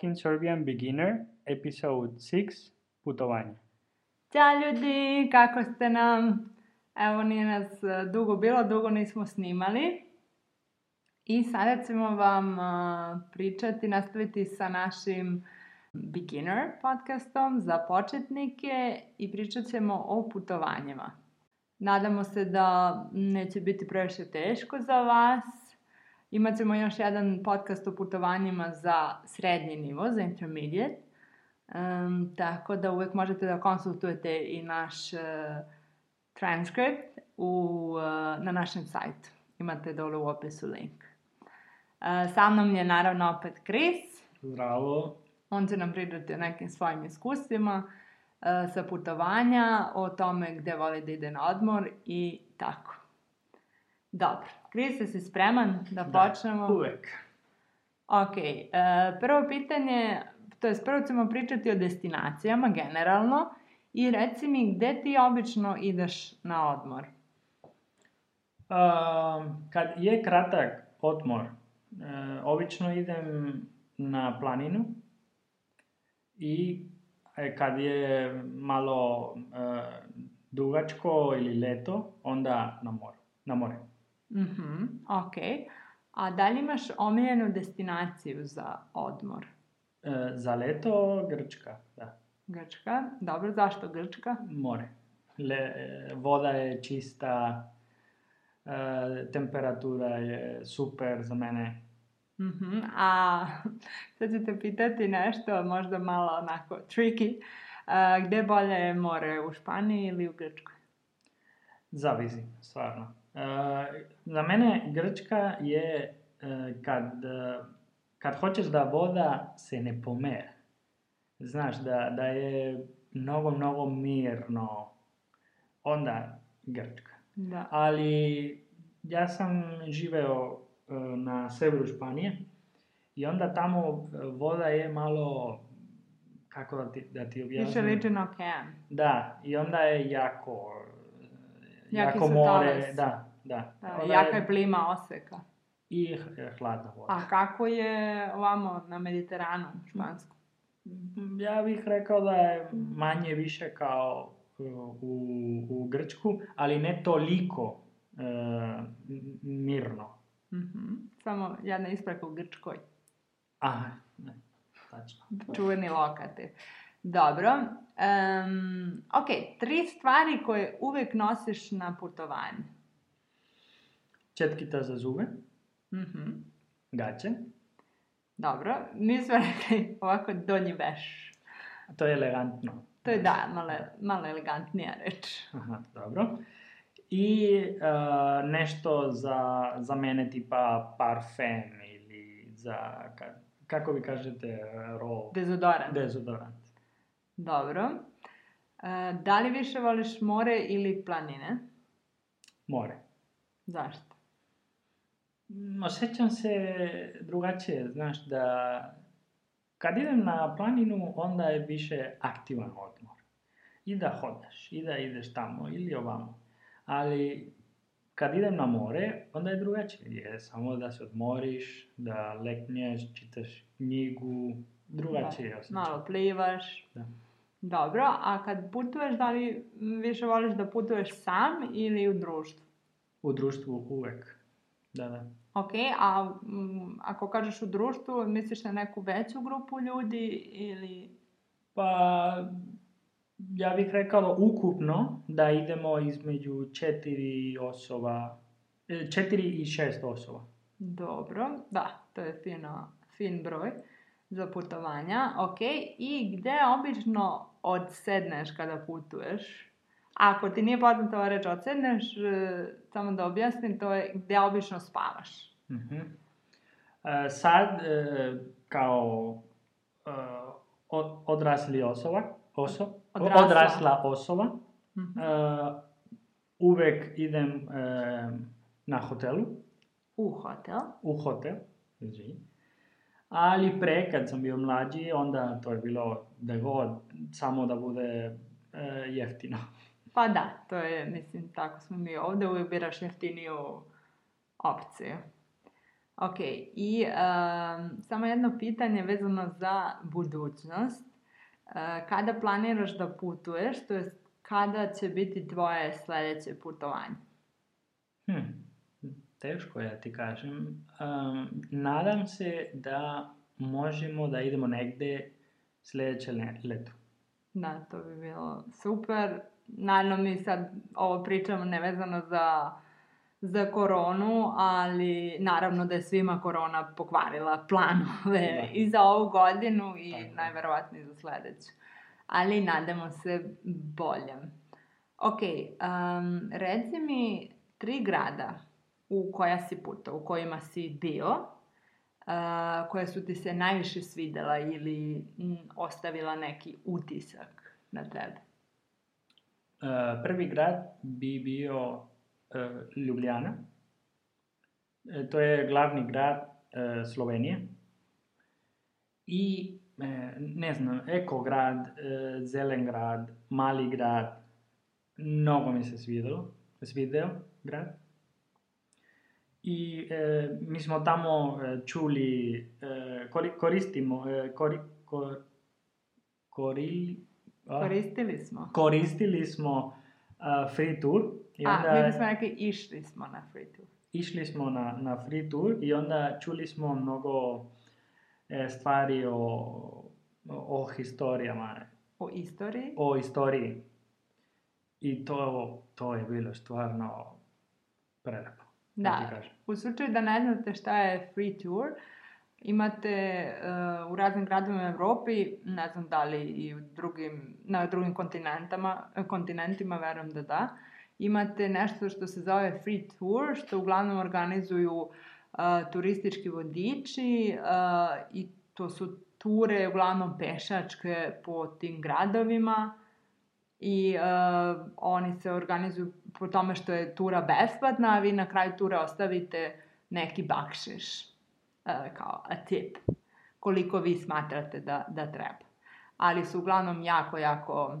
Talking Serbian Beginner, episode 6, putovanje. Ćao ljudi, kako ste nam? Evo nije nas e, dugo bilo, dugo nismo snimali. I sada ćemo vam e, pričati, nastaviti sa našim beginner podcastom za početnike i pričat ćemo o putovanjima. Nadamo se da neće biti previše teško za vas Imat ćemo još jedan podcast o putovanjima za srednji nivo, za intermediate. Um, tako da uvek možete da konsultujete i naš uh, e, transkript u, uh, na našem sajtu. Imate dole u opisu link. Uh, sa mnom je naravno opet Chris. Zdravo. On će nam pričati o nekim svojim iskustvima uh, sa putovanja, o tome gde voli da ide na odmor i tako. Dobro. Kris, jesi spreman da, da počnemo? Da, uvek. Ok, e, prvo pitanje, to je prvo ćemo pričati o destinacijama generalno i reci mi gde ti obično ideš na odmor? Um, kad je kratak odmor, e, obično idem na planinu i e, kad je malo e, dugačko ili leto, onda na more. Na more. Mhm, mm ok. A da li imaš omiljenu destinaciju za odmor? E, za leto Grčka, da. Grčka, dobro, zašto Grčka? More. Le, e, voda je čista, e, temperatura je super za mene. Mm -hmm. A sad ću te pitati nešto možda malo onako tricky. E, gde bolje je more, u Španiji ili u Grčkoj? Zavisi, stvarno za mene Grčka je e, kad, kad hoćeš da voda se ne pomera. Znaš, da, da je mnogo, mnogo mirno. Onda Grčka. Da. Ali ja sam živeo e, na severu Španije i onda tamo e, voda je malo kako da ti, da ti objasnim. Više liči na okean. Da, i onda je jako, Jaki jako more, da, Da. da. Ona Jaka je plima oseka. I e, hladna voda. A kako je ovamo na Mediteranu, Špansku? Mm, ja bih rekao da je manje više kao e, u, u Grčku, ali ne toliko e, mirno. Mm -hmm. Samo jedna ispraka u Grčkoj. Aha, ne, tačno. Čuveni lokate. Dobro. Um, ok, tri stvari koje uvek nosiš na putovanje četkita za zube, mhm. gaće. Dobro, mi rekli ovako donji veš. To je elegantno. To je da, malo, malo elegantnija reč. Aha, dobro. I uh, nešto za, za mene tipa parfem ili za, kako vi kažete, roll? Dezodorant. Dezodorant. Dobro. E, da li više voliš more ili planine? More. Zašto? osjećam se drugačije, znaš, da kad idem na planinu, onda je više aktivan odmor. I da hodaš, i da ideš tamo ili ovamo. Ali kad idem na more, onda je drugačije. Je samo da se odmoriš, da leknješ, čitaš knjigu, drugačije da, osjećaj. Malo plivaš. Da. Dobro, a kad putuješ, da li više voliš da putuješ sam ili u društvu? U društvu uvek, da, da. Ok, a m, mm, ako kažeš u društvu, misliš na neku veću grupu ljudi ili... Pa, ja bih rekao ukupno da idemo između četiri osoba, e, četiri i šest osoba. Dobro, da, to je fino, fin broj za putovanja, ok. I gde obično odsedneš kada putuješ? Ako ti nije poznata ova reč odsedneš, e, samo da objasnim, to je gde obično spavaš. Uh mhm. -huh. E, sad, e, kao e, odrasli osoba, oso, odrasla. odrasla osoba, uh mhm. -huh. uvek idem na hotelu. U hotel. U hotel, izvini. Ali pre, kad sam bio mlađi, onda to je bilo da god, samo da bude jeftino. Pa da, to je, mislim, tako smo mi ovde, uvijek biraš jeftiniju opciju. Ok, i um, samo jedno pitanje vezano za budućnost. Uh, kada planiraš da putuješ, to jest kada će biti tvoje sledeće putovanje? Hmm, teško ja da ti kažem. Um, nadam se da možemo da idemo negde sledeće leto. Da, to bi bilo super. Naravno mi sad ovo pričamo nevezano za za koronu, ali naravno da je svima korona pokvarila planove da. i za ovu godinu i Tako. najverovatnije za sledeću. Ali nadamo se bolje. Ok, um, reci mi tri grada u koja si puta, u kojima si bio, uh, koja su ti se najviše svidela ili m, mm, ostavila neki utisak na tebe? Uh, prvi grad bi bio Eh, Ljubljana. E, to je glavni grad e, Slovenije. I e, ne znam, ekograd, zelen grad, mali grad, mnogo mi se svidelo, svideo grad. I e, mi smo tamo čuli, e, kori, koristimo, e, kori, kor, korili, a? koristili smo, koristili smo a, free tour I onda, A, mi smo rekli išli smo na free tour. Išli smo na, na free tour i onda čuli smo mnogo e, stvari o, o, historijama. O istoriji? O istoriji. I to, to je bilo stvarno prelepo. Da, da. u slučaju da ne znate šta je free tour, imate uh, u raznim gradovima Evropi, ne znam da li i u drugim, na drugim kontinentama, kontinentima, verujem da da, imate nešto što se zove free tour, što uglavnom organizuju a, turistički vodiči a, i to su ture uglavnom pešačke po tim gradovima i uh, oni se organizuju po tome što je tura besplatna, a vi na kraju ture ostavite neki bakšiš uh, kao a tip koliko vi smatrate da, da treba. Ali su uglavnom jako, jako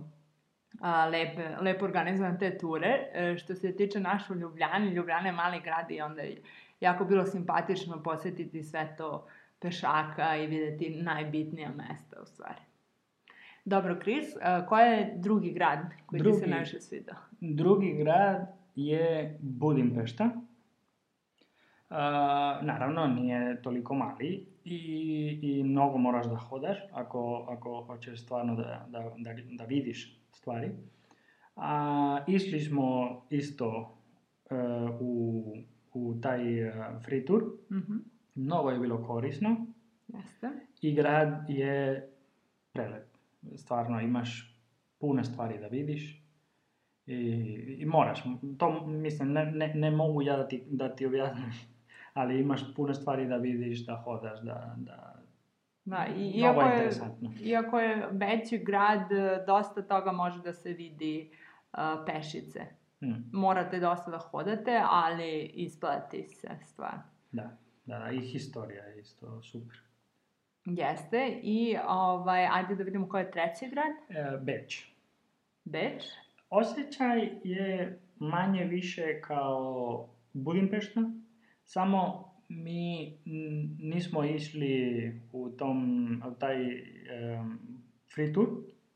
a, lep, lepo organizovan te ture. E, što se tiče našu Ljubljane, Ljubljane mali grad i onda je jako bilo simpatično posetiti sve to pešaka i videti najbitnija mesta u stvari. Dobro, Kris, e, koji je drugi grad koji drugi, ti se najviše svidao? Drugi grad je Budimpešta. Uh, naravno, nije toliko mali i, i mnogo moraš da hodaš ako, ako hoćeš stvarno da, da, da, da vidiš stvari. A, išli smo isto uh, u, u taj uh, free tour. Mm-hmm. Mnogo je bilo korisno. Jeste. I grad je prelep. Stvarno imaš puno stvari da vidiš. I, i moraš. To, mislim, ne, ne, ne mogu ja da ti, da ti objasnim ali imaš puno stvari da vidiš, da hodaš, da, da Da, i, iako, je, iako je veći grad, e, dosta toga može da se vidi uh, pešice. Hmm. Morate dosta da hodate, ali isplati se stvarno. Da, da, da, i historija je isto super. Jeste, i ovaj, ajde da vidimo koji je treći grad. E, Beč. Beč? Osećaj je manje više kao Budimpešta, samo mi nismo išli u tom, u taj um, free tour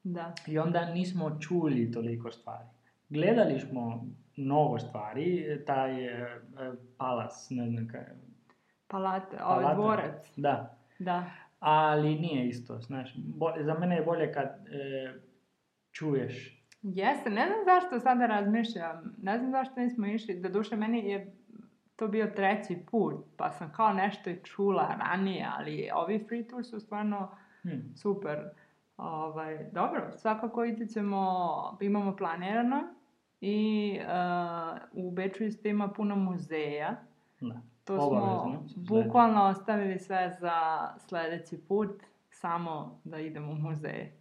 da. i onda nismo čuli toliko stvari. Gledali smo mnogo stvari, taj uh, e, e, palas, ne znam kaj. Palate, ovaj dvorac. Da. Da. Ali nije isto, znaš. Bolje, za mene je bolje kad uh, čuješ Jeste, ne znam zašto sada razmišljam, ne znam zašto nismo išli, doduše meni je to bio treći put, pa sam kao nešto i čula ranije, ali ovi free tour su stvarno hmm. super. Ovaj, dobro, svakako idit ćemo, imamo planirano i uh, u Beču isto ima puno muzeja. Da. To Obavezno. smo bukvalno ostavili sve za sledeći put, samo da idemo u muzeje.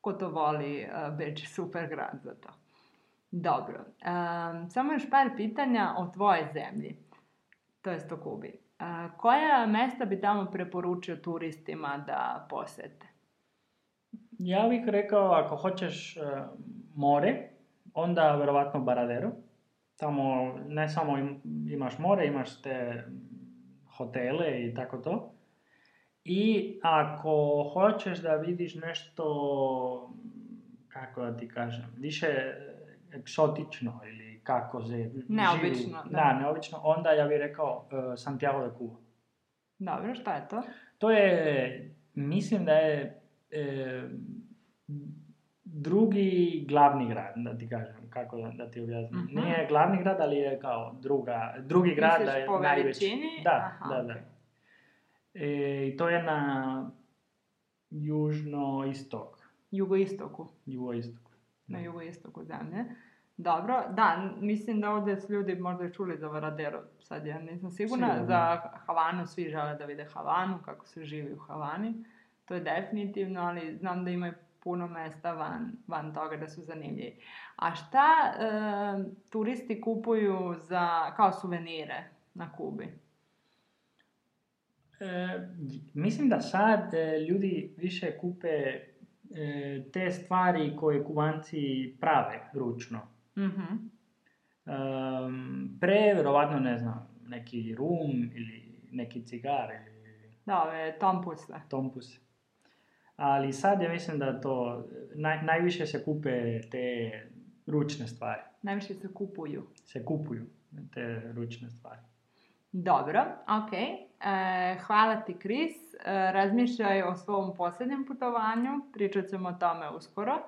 Ko to voli, eh, Beč je super grad za to. Dobro. Um, samo još par pitanja o tvojoj zemlji, to jest o Kubi. Uh, koja mesta bi tamo preporučio turistima da posete? Ja bih rekao, ako hoćeš uh, more, onda verovatno Baradero. Tamo ne samo im, imaš more, imaš te hotele i tako to. I ako hoćeš da vidiš nešto, kako da ti kažem, više egzotično ili kako se živi. Neobično. Da, da neobično. Onda ja bih rekao uh, Santiago de Cuba. Dobro, šta je to? To je, mislim da je e, drugi glavni grad, da ti kažem, kako da, da ti objasnim. Uh mhm. -huh. Nije glavni grad, ali je kao druga, drugi grad Misliš, da je po najveći. Veličini? Da, Aha, da, da. Okay. E, to je na južno-istok. Jugoistoku. Jugoistoku na mm. jugoistoku zemlje. Dobro, da, mislim da ovde su ljudi možda i čuli za Varadero, sad ja nisam sigurna, Sigurno. za da. Havanu, svi žele da vide Havanu, kako se živi u Havani, to je definitivno, ali znam da ima puno mesta van, van toga da su zanimljivi. A šta e, turisti kupuju za, kao suvenire na Kubi? E, mislim da sad e, ljudi više kupe E, te stvari koje kubanci prave ručno. Mhm. Um, pre, verovatno, ne znam, neki rum ili neki cigar ili... Da, ove tompuse. Da. Tompuse. Ali sad ja mislim da to, naj, najviše se kupe te ručne stvari. Najviše se kupuju. Se kupuju te ručne stvari. Dobro, ok. E, hvala ti, Kris. E, razmišljaj o svom poslednjem putovanju. Pričat ćemo o tome uskoro.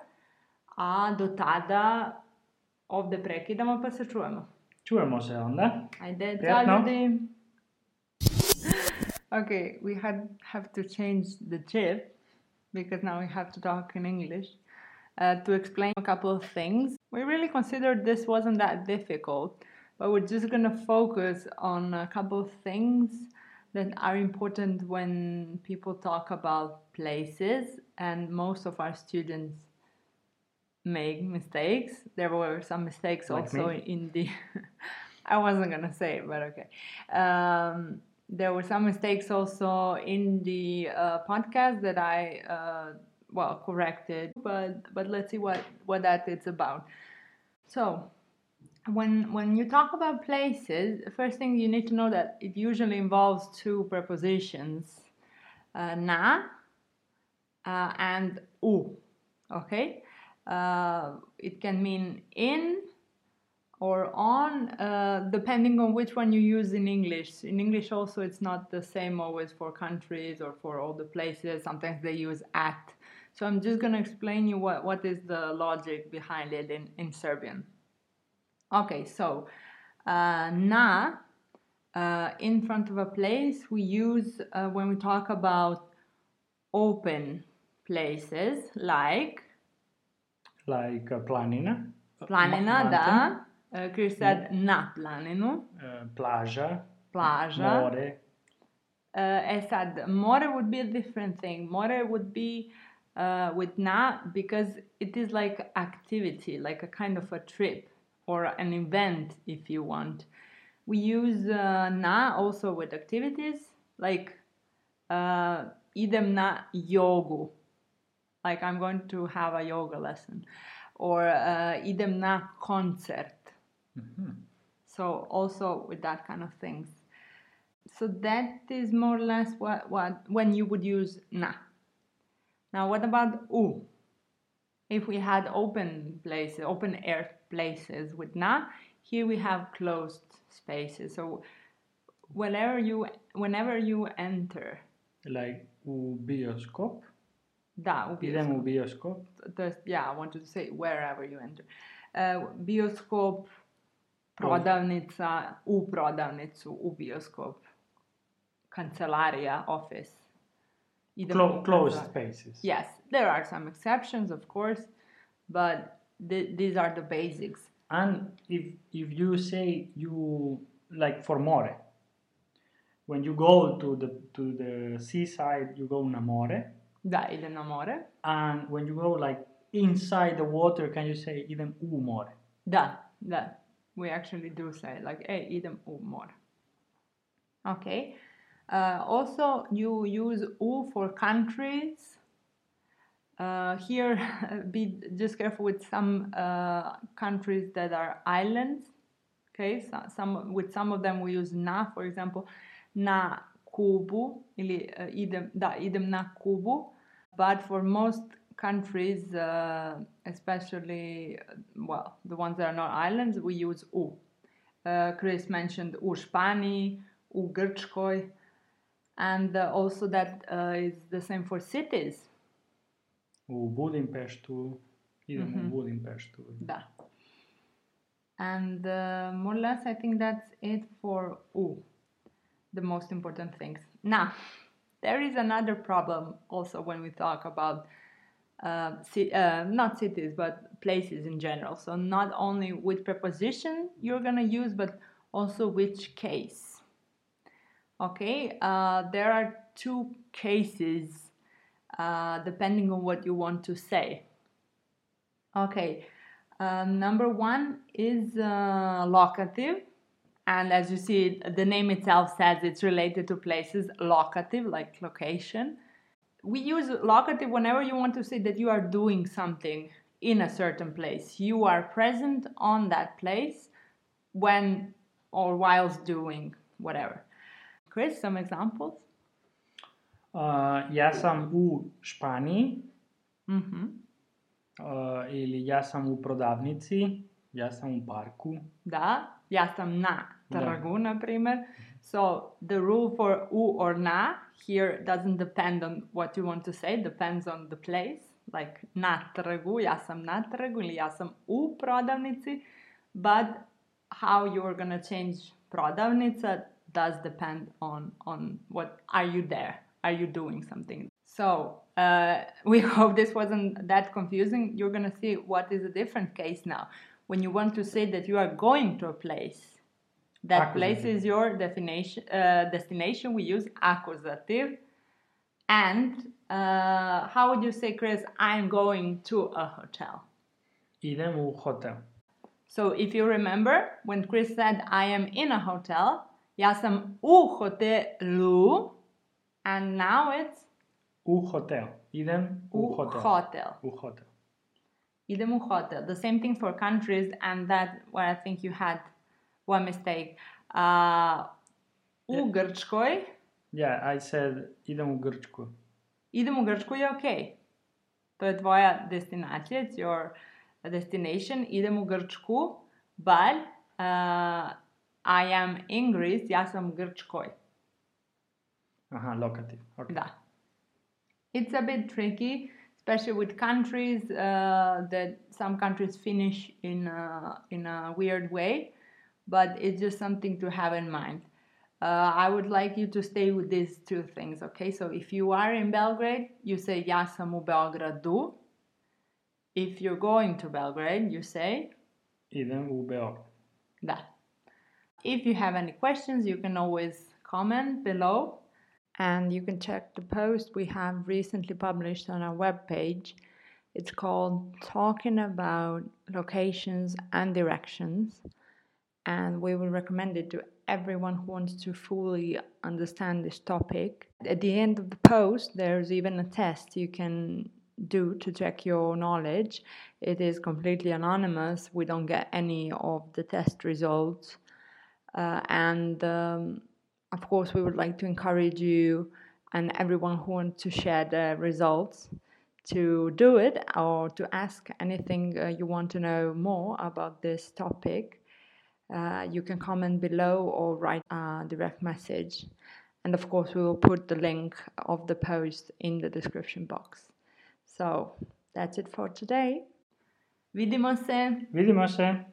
A do tada ovde prekidamo pa se čujemo. Čujemo se onda. Ajde, Prijatno. ciao ljudi. okay, we had have to change the chip because now we have to talk in English uh, to explain a couple of things. We really considered this wasn't that difficult. but we're just going to focus on a couple of things that are important when people talk about places, and most of our students make mistakes. There were some mistakes like also me. in the. I wasn't gonna say it, but okay. Um, there were some mistakes also in the uh, podcast that I uh, well corrected, but but let's see what what that it's about. So when when you talk about places, first thing you need to know that it usually involves two prepositions, uh, na uh, and u. Okay, uh, it can mean in or on, uh, depending on which one you use in English. In English, also, it's not the same always for countries or for all the places. Sometimes they use at. So I'm just gonna explain you what what is the logic behind it in in Serbian. Okay, so uh, na uh, in front of a place we use uh, when we talk about open places like like uh, planina uh, planina Ma- da uh, Chris said mm. na planinu uh, plaja plaja more I said more would be a different thing more would be with na because it is like activity like a kind of a trip for an event if you want. We use uh, na also with activities like uh, idem na jogu, like I'm going to have a yoga lesson, or uh, idem na concert. Mm-hmm. So also with that kind of things. So that is more or less what, what when you would use na. Now what about u? If we had open place, open air places with na. Here we have closed spaces. So whenever you whenever you enter, like u bioskop, Da, u bioskop, U yeah, I wanted to say wherever you enter. Uh, bioskop, prodavnica, u prodavnicu, u bioskop, kancelarija, office. Clo- closed spaces. Yes, there are some exceptions, of course, but th- these are the basics and if if you say you like for more when you go to the to the seaside you go in amore dai in amore and when you go like inside the water can you say even umore da da we actually do say like hey idem umore okay uh, also you use u for countries uh, here, be just careful with some uh, countries that are islands. Okay, so, some with some of them we use na, for example, na Kubu, ili uh, idem, da, idem na Kubu. But for most countries, uh, especially, uh, well, the ones that are not islands, we use u. Uh, Chris mentioned u Spani, u Grčkoj, and also that is the same for cities u Budimpestu, idemo mm-hmm. u mhm. Budimpeštu. Da. And uh, more or less, I think that's it for U, the most important things. Now, there is another problem also when we talk about uh, ci- uh, not cities but places in general. So, not only which preposition you're gonna use, but also which case. Okay, uh, there are two cases uh, depending on what you want to say. Okay, uh, number one is uh, locative. And as you see, the name itself says it's related to places, locative, like location. We use locative whenever you want to say that you are doing something in a certain place. You are present on that place when or whilst doing whatever. Chris, some examples? Uh, ja sam u Španiji, mm -hmm. uh, ili ja sam u prodavnici, ja sam u parku. Da, ja sam na trgu, da. na primer. So, the rule for u or na here doesn't depend on what you want to say, depends on the place. Like, na trgu, ja sam na trgu ili ja sam u prodavnici. But how you're gonna change prodavnica does depend on, on what are you there. are you doing something? So uh, we hope this wasn't that confusing. You're going to see what is a different case now. When you want to say that you are going to a place, that accusative. place is your definition, uh, destination. We use accusative. And uh, how would you say, Chris, I'm going to a hotel? Idem u hotel. So if you remember, when Chris said, I am in a hotel, ja sam u hotelu, and now it's U hotel. Idem U, hotel. hotel. U hotel. Idem U hotel. The same thing for countries, and that where I think you had one mistake. Uh, u Grčkoj. Yeah, I said idem u Grčku. Idem u Grčku je okay. To je tvoja destinacija, it's your destination. Idem u Grčku, but uh, I am in Greece, ja sam Grčkoj uh locative. Okay. Da. It's a bit tricky, especially with countries uh, that some countries finish in a, uh, in a weird way, but it's just something to have in mind. Uh, I would like you to stay with these two things, okay? So if you are in Belgrade, you say Ja sam u Beogradu. If you're going to Belgrade, you say Idem u Beograd. Da. If you have any questions, you can always comment below and you can check the post we have recently published on our webpage. It's called Talking About Locations and Directions, and we will recommend it to everyone who wants to fully understand this topic. At the end of the post, there's even a test you can do to check your knowledge. It is completely anonymous, we don't get any of the test results, uh, and um, of course, we would like to encourage you and everyone who wants to share the results to do it or to ask anything uh, you want to know more about this topic. Uh, you can comment below or write a uh, direct message. And of course, we will put the link of the post in the description box. So that's it for today. Vidimos se. se.